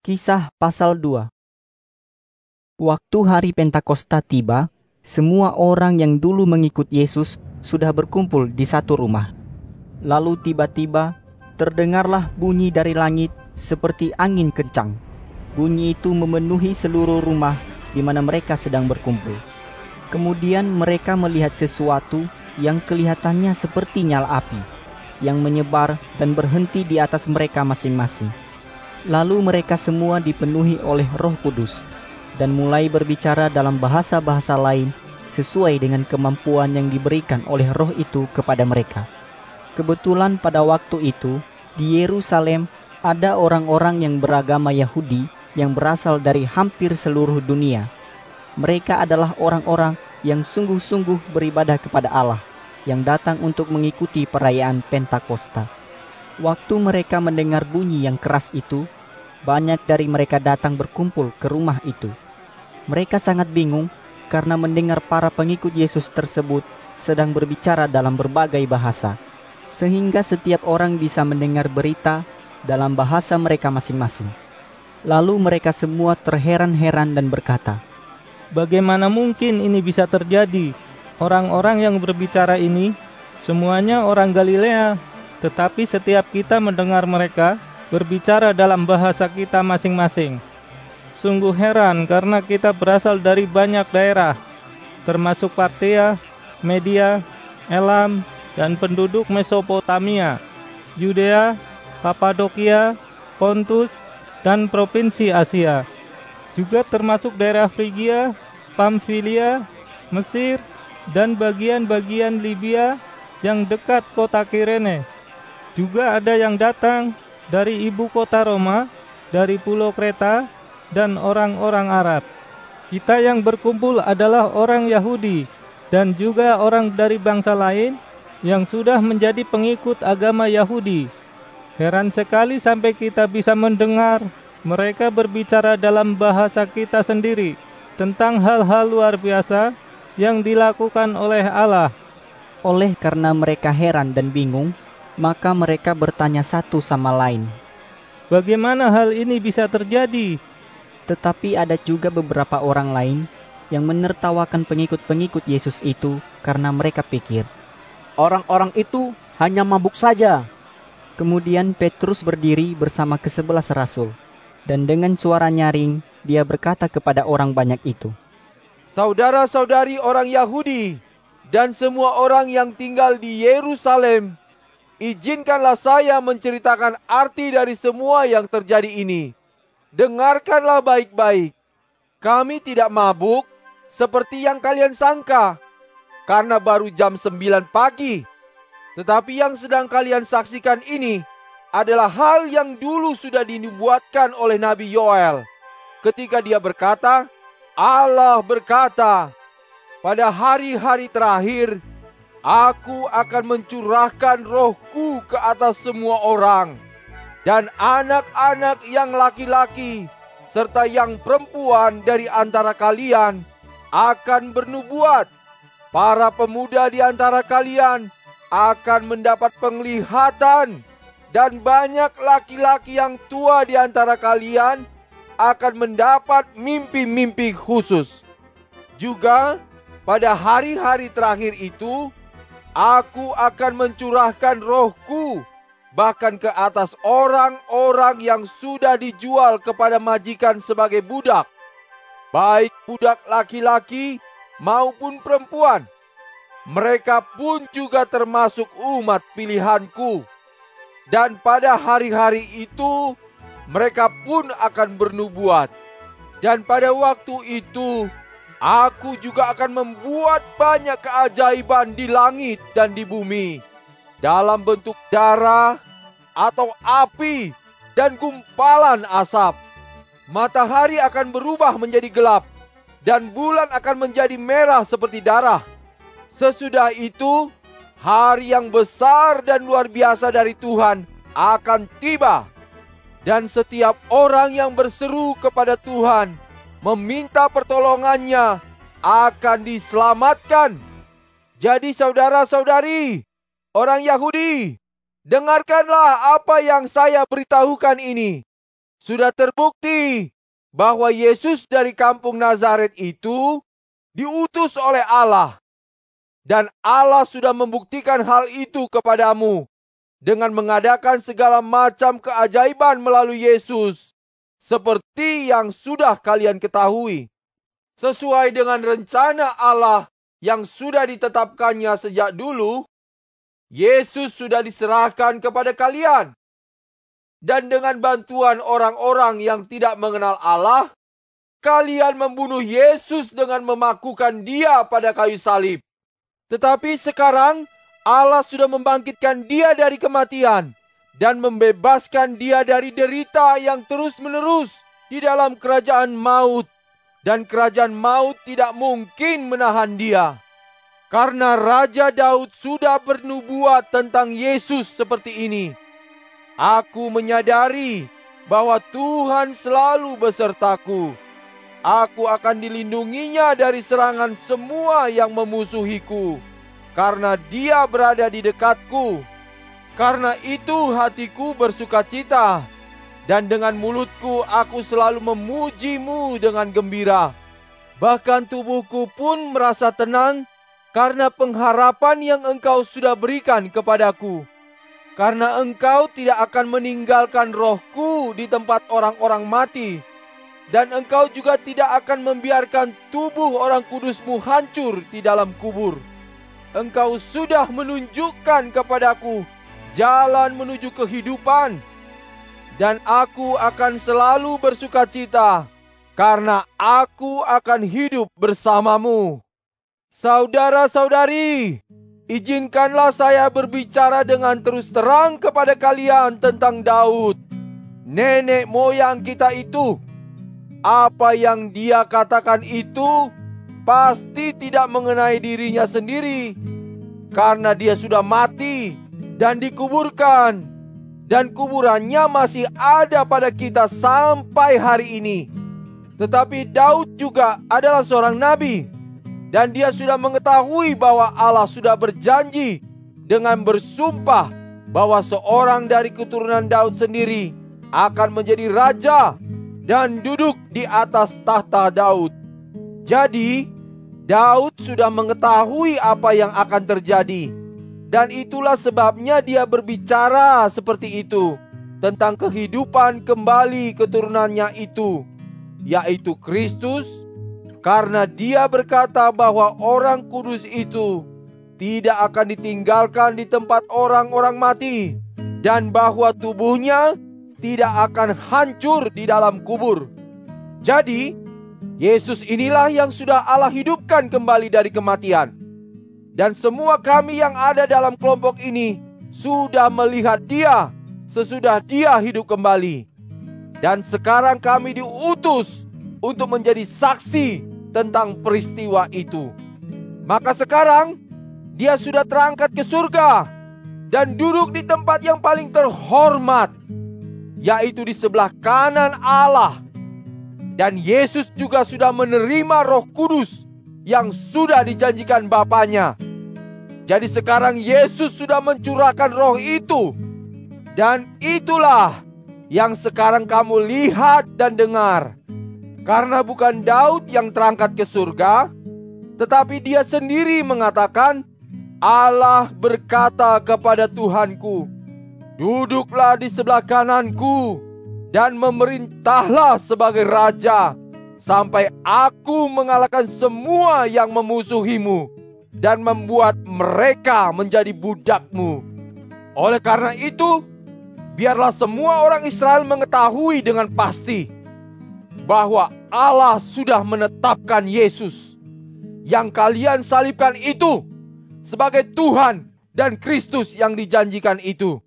Kisah pasal 2 Waktu hari Pentakosta tiba, semua orang yang dulu mengikut Yesus sudah berkumpul di satu rumah. Lalu tiba-tiba terdengarlah bunyi dari langit seperti angin kencang. Bunyi itu memenuhi seluruh rumah di mana mereka sedang berkumpul. Kemudian mereka melihat sesuatu yang kelihatannya seperti nyala api, yang menyebar dan berhenti di atas mereka masing-masing Lalu mereka semua dipenuhi oleh Roh Kudus dan mulai berbicara dalam bahasa-bahasa lain sesuai dengan kemampuan yang diberikan oleh Roh itu kepada mereka. Kebetulan pada waktu itu di Yerusalem ada orang-orang yang beragama Yahudi yang berasal dari hampir seluruh dunia. Mereka adalah orang-orang yang sungguh-sungguh beribadah kepada Allah yang datang untuk mengikuti perayaan Pentakosta. Waktu mereka mendengar bunyi yang keras itu, banyak dari mereka datang berkumpul ke rumah itu. Mereka sangat bingung karena mendengar para pengikut Yesus tersebut sedang berbicara dalam berbagai bahasa, sehingga setiap orang bisa mendengar berita dalam bahasa mereka masing-masing. Lalu mereka semua terheran-heran dan berkata, Bagaimana mungkin ini bisa terjadi? Orang-orang yang berbicara ini semuanya orang Galilea tetapi setiap kita mendengar mereka berbicara dalam bahasa kita masing-masing. Sungguh heran karena kita berasal dari banyak daerah, termasuk Partia, Media, Elam, dan penduduk Mesopotamia, Yudea, Kapadokia, Pontus, dan provinsi Asia. Juga termasuk daerah Frigia, Pamfilia, Mesir, dan bagian-bagian Libya yang dekat kota Kirene juga ada yang datang dari ibu kota Roma, dari pulau Kreta, dan orang-orang Arab. Kita yang berkumpul adalah orang Yahudi dan juga orang dari bangsa lain yang sudah menjadi pengikut agama Yahudi. Heran sekali sampai kita bisa mendengar mereka berbicara dalam bahasa kita sendiri tentang hal-hal luar biasa yang dilakukan oleh Allah. Oleh karena mereka heran dan bingung, maka mereka bertanya satu sama lain, Bagaimana hal ini bisa terjadi? Tetapi ada juga beberapa orang lain yang menertawakan pengikut-pengikut Yesus itu karena mereka pikir, Orang-orang itu hanya mabuk saja. Kemudian Petrus berdiri bersama kesebelas rasul, dan dengan suara nyaring dia berkata kepada orang banyak itu, Saudara-saudari orang Yahudi dan semua orang yang tinggal di Yerusalem, izinkanlah saya menceritakan arti dari semua yang terjadi ini. Dengarkanlah baik-baik. Kami tidak mabuk seperti yang kalian sangka, karena baru jam 9 pagi. Tetapi yang sedang kalian saksikan ini adalah hal yang dulu sudah dinubuatkan oleh Nabi Yoel. Ketika dia berkata, Allah berkata, pada hari-hari terakhir, Aku akan mencurahkan rohku ke atas semua orang. Dan anak-anak yang laki-laki serta yang perempuan dari antara kalian akan bernubuat. Para pemuda di antara kalian akan mendapat penglihatan dan banyak laki-laki yang tua di antara kalian akan mendapat mimpi-mimpi khusus. Juga pada hari-hari terakhir itu, Aku akan mencurahkan rohku bahkan ke atas orang-orang yang sudah dijual kepada majikan sebagai budak, baik budak laki-laki maupun perempuan. Mereka pun juga termasuk umat pilihanku. Dan pada hari-hari itu mereka pun akan bernubuat. Dan pada waktu itu Aku juga akan membuat banyak keajaiban di langit dan di bumi, dalam bentuk darah atau api dan gumpalan asap. Matahari akan berubah menjadi gelap, dan bulan akan menjadi merah seperti darah. Sesudah itu, hari yang besar dan luar biasa dari Tuhan akan tiba, dan setiap orang yang berseru kepada Tuhan meminta pertolongannya akan diselamatkan. Jadi saudara-saudari, orang Yahudi, dengarkanlah apa yang saya beritahukan ini. Sudah terbukti bahwa Yesus dari kampung Nazaret itu diutus oleh Allah. Dan Allah sudah membuktikan hal itu kepadamu dengan mengadakan segala macam keajaiban melalui Yesus, seperti yang sudah kalian ketahui. Sesuai dengan rencana Allah yang sudah ditetapkannya sejak dulu, Yesus sudah diserahkan kepada kalian. Dan dengan bantuan orang-orang yang tidak mengenal Allah, kalian membunuh Yesus dengan memakukan dia pada kayu salib. Tetapi sekarang Allah sudah membangkitkan dia dari kematian dan membebaskan dia dari derita yang terus-menerus di dalam kerajaan maut. Dan kerajaan maut tidak mungkin menahan dia. Karena Raja Daud sudah bernubuat tentang Yesus seperti ini. Aku menyadari bahwa Tuhan selalu besertaku. Aku akan dilindunginya dari serangan semua yang memusuhiku, karena Dia berada di dekatku. Karena itu, hatiku bersuka cita, dan dengan mulutku aku selalu memujimu dengan gembira. Bahkan tubuhku pun merasa tenang karena pengharapan yang Engkau sudah berikan kepadaku karena engkau tidak akan meninggalkan rohku di tempat orang-orang mati. Dan engkau juga tidak akan membiarkan tubuh orang kudusmu hancur di dalam kubur. Engkau sudah menunjukkan kepadaku jalan menuju kehidupan. Dan aku akan selalu bersuka cita karena aku akan hidup bersamamu. Saudara-saudari, izinkanlah saya berbicara dengan terus terang kepada kalian tentang Daud, nenek moyang kita itu. Apa yang dia katakan itu pasti tidak mengenai dirinya sendiri, karena dia sudah mati dan dikuburkan, dan kuburannya masih ada pada kita sampai hari ini. Tetapi Daud juga adalah seorang nabi dan dia sudah mengetahui bahwa Allah sudah berjanji dengan bersumpah bahwa seorang dari keturunan Daud sendiri akan menjadi raja dan duduk di atas tahta Daud. Jadi, Daud sudah mengetahui apa yang akan terjadi, dan itulah sebabnya dia berbicara seperti itu tentang kehidupan kembali keturunannya itu, yaitu Kristus karena dia berkata bahwa orang kudus itu tidak akan ditinggalkan di tempat orang-orang mati, dan bahwa tubuhnya tidak akan hancur di dalam kubur. Jadi, Yesus inilah yang sudah Allah hidupkan kembali dari kematian. Dan semua kami yang ada dalam kelompok ini sudah melihat Dia sesudah Dia hidup kembali. Dan sekarang kami diutus untuk menjadi saksi tentang peristiwa itu. Maka sekarang dia sudah terangkat ke surga dan duduk di tempat yang paling terhormat, yaitu di sebelah kanan Allah. Dan Yesus juga sudah menerima Roh Kudus yang sudah dijanjikan Bapaknya. Jadi sekarang Yesus sudah mencurahkan roh itu. Dan itulah yang sekarang kamu lihat dan dengar. Karena bukan Daud yang terangkat ke surga, tetapi dia sendiri mengatakan, Allah berkata kepada Tuhanku, Duduklah di sebelah kananku dan memerintahlah sebagai raja sampai aku mengalahkan semua yang memusuhimu dan membuat mereka menjadi budakmu. Oleh karena itu, biarlah semua orang Israel mengetahui dengan pasti bahwa Allah sudah menetapkan Yesus yang kalian salibkan itu sebagai Tuhan dan Kristus yang dijanjikan itu.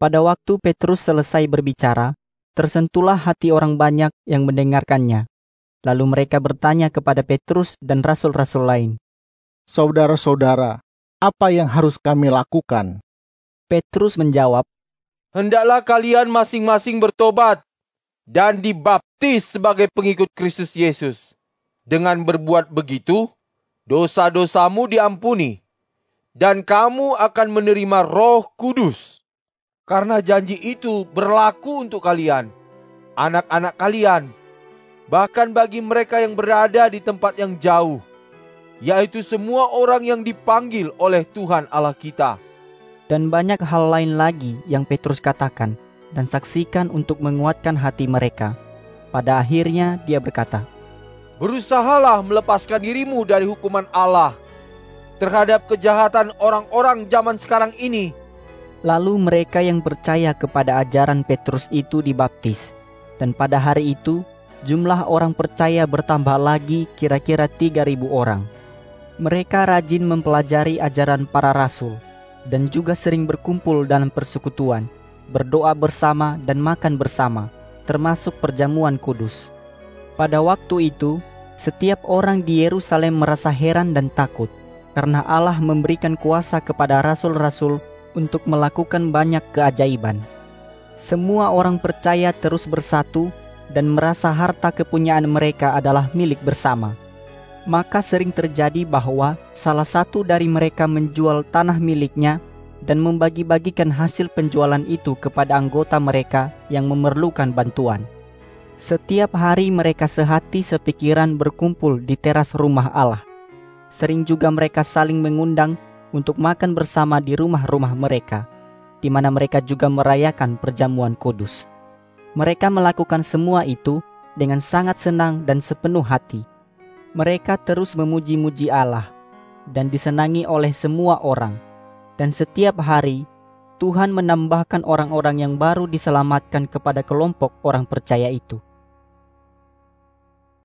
Pada waktu Petrus selesai berbicara, tersentuhlah hati orang banyak yang mendengarkannya. Lalu mereka bertanya kepada Petrus dan rasul-rasul lain, Saudara-saudara, apa yang harus kami lakukan? Petrus menjawab, Hendaklah kalian masing-masing bertobat dan dibaptis sebagai pengikut Kristus Yesus. Dengan berbuat begitu, dosa-dosamu diampuni, dan kamu akan menerima Roh Kudus. Karena janji itu berlaku untuk kalian. anak-anak kalian, bahkan bagi mereka yang berada di tempat yang jauh, yaitu semua orang yang dipanggil oleh Tuhan Allah kita. Dan banyak hal lain lagi yang Petrus katakan dan saksikan untuk menguatkan hati mereka. Pada akhirnya dia berkata, Berusahalah melepaskan dirimu dari hukuman Allah terhadap kejahatan orang-orang zaman sekarang ini. Lalu mereka yang percaya kepada ajaran Petrus itu dibaptis. Dan pada hari itu jumlah orang percaya bertambah lagi kira-kira 3000 orang. Mereka rajin mempelajari ajaran para rasul dan juga sering berkumpul dalam persekutuan, berdoa bersama dan makan bersama, termasuk perjamuan kudus. Pada waktu itu, setiap orang di Yerusalem merasa heran dan takut karena Allah memberikan kuasa kepada rasul-rasul untuk melakukan banyak keajaiban. Semua orang percaya terus bersatu dan merasa harta kepunyaan mereka adalah milik bersama. Maka sering terjadi bahwa salah satu dari mereka menjual tanah miliknya dan membagi-bagikan hasil penjualan itu kepada anggota mereka yang memerlukan bantuan. Setiap hari mereka sehati sepikiran berkumpul di teras rumah Allah. Sering juga mereka saling mengundang untuk makan bersama di rumah-rumah mereka, di mana mereka juga merayakan perjamuan kudus. Mereka melakukan semua itu dengan sangat senang dan sepenuh hati. Mereka terus memuji-muji Allah dan disenangi oleh semua orang. Dan setiap hari Tuhan menambahkan orang-orang yang baru diselamatkan kepada kelompok orang percaya itu.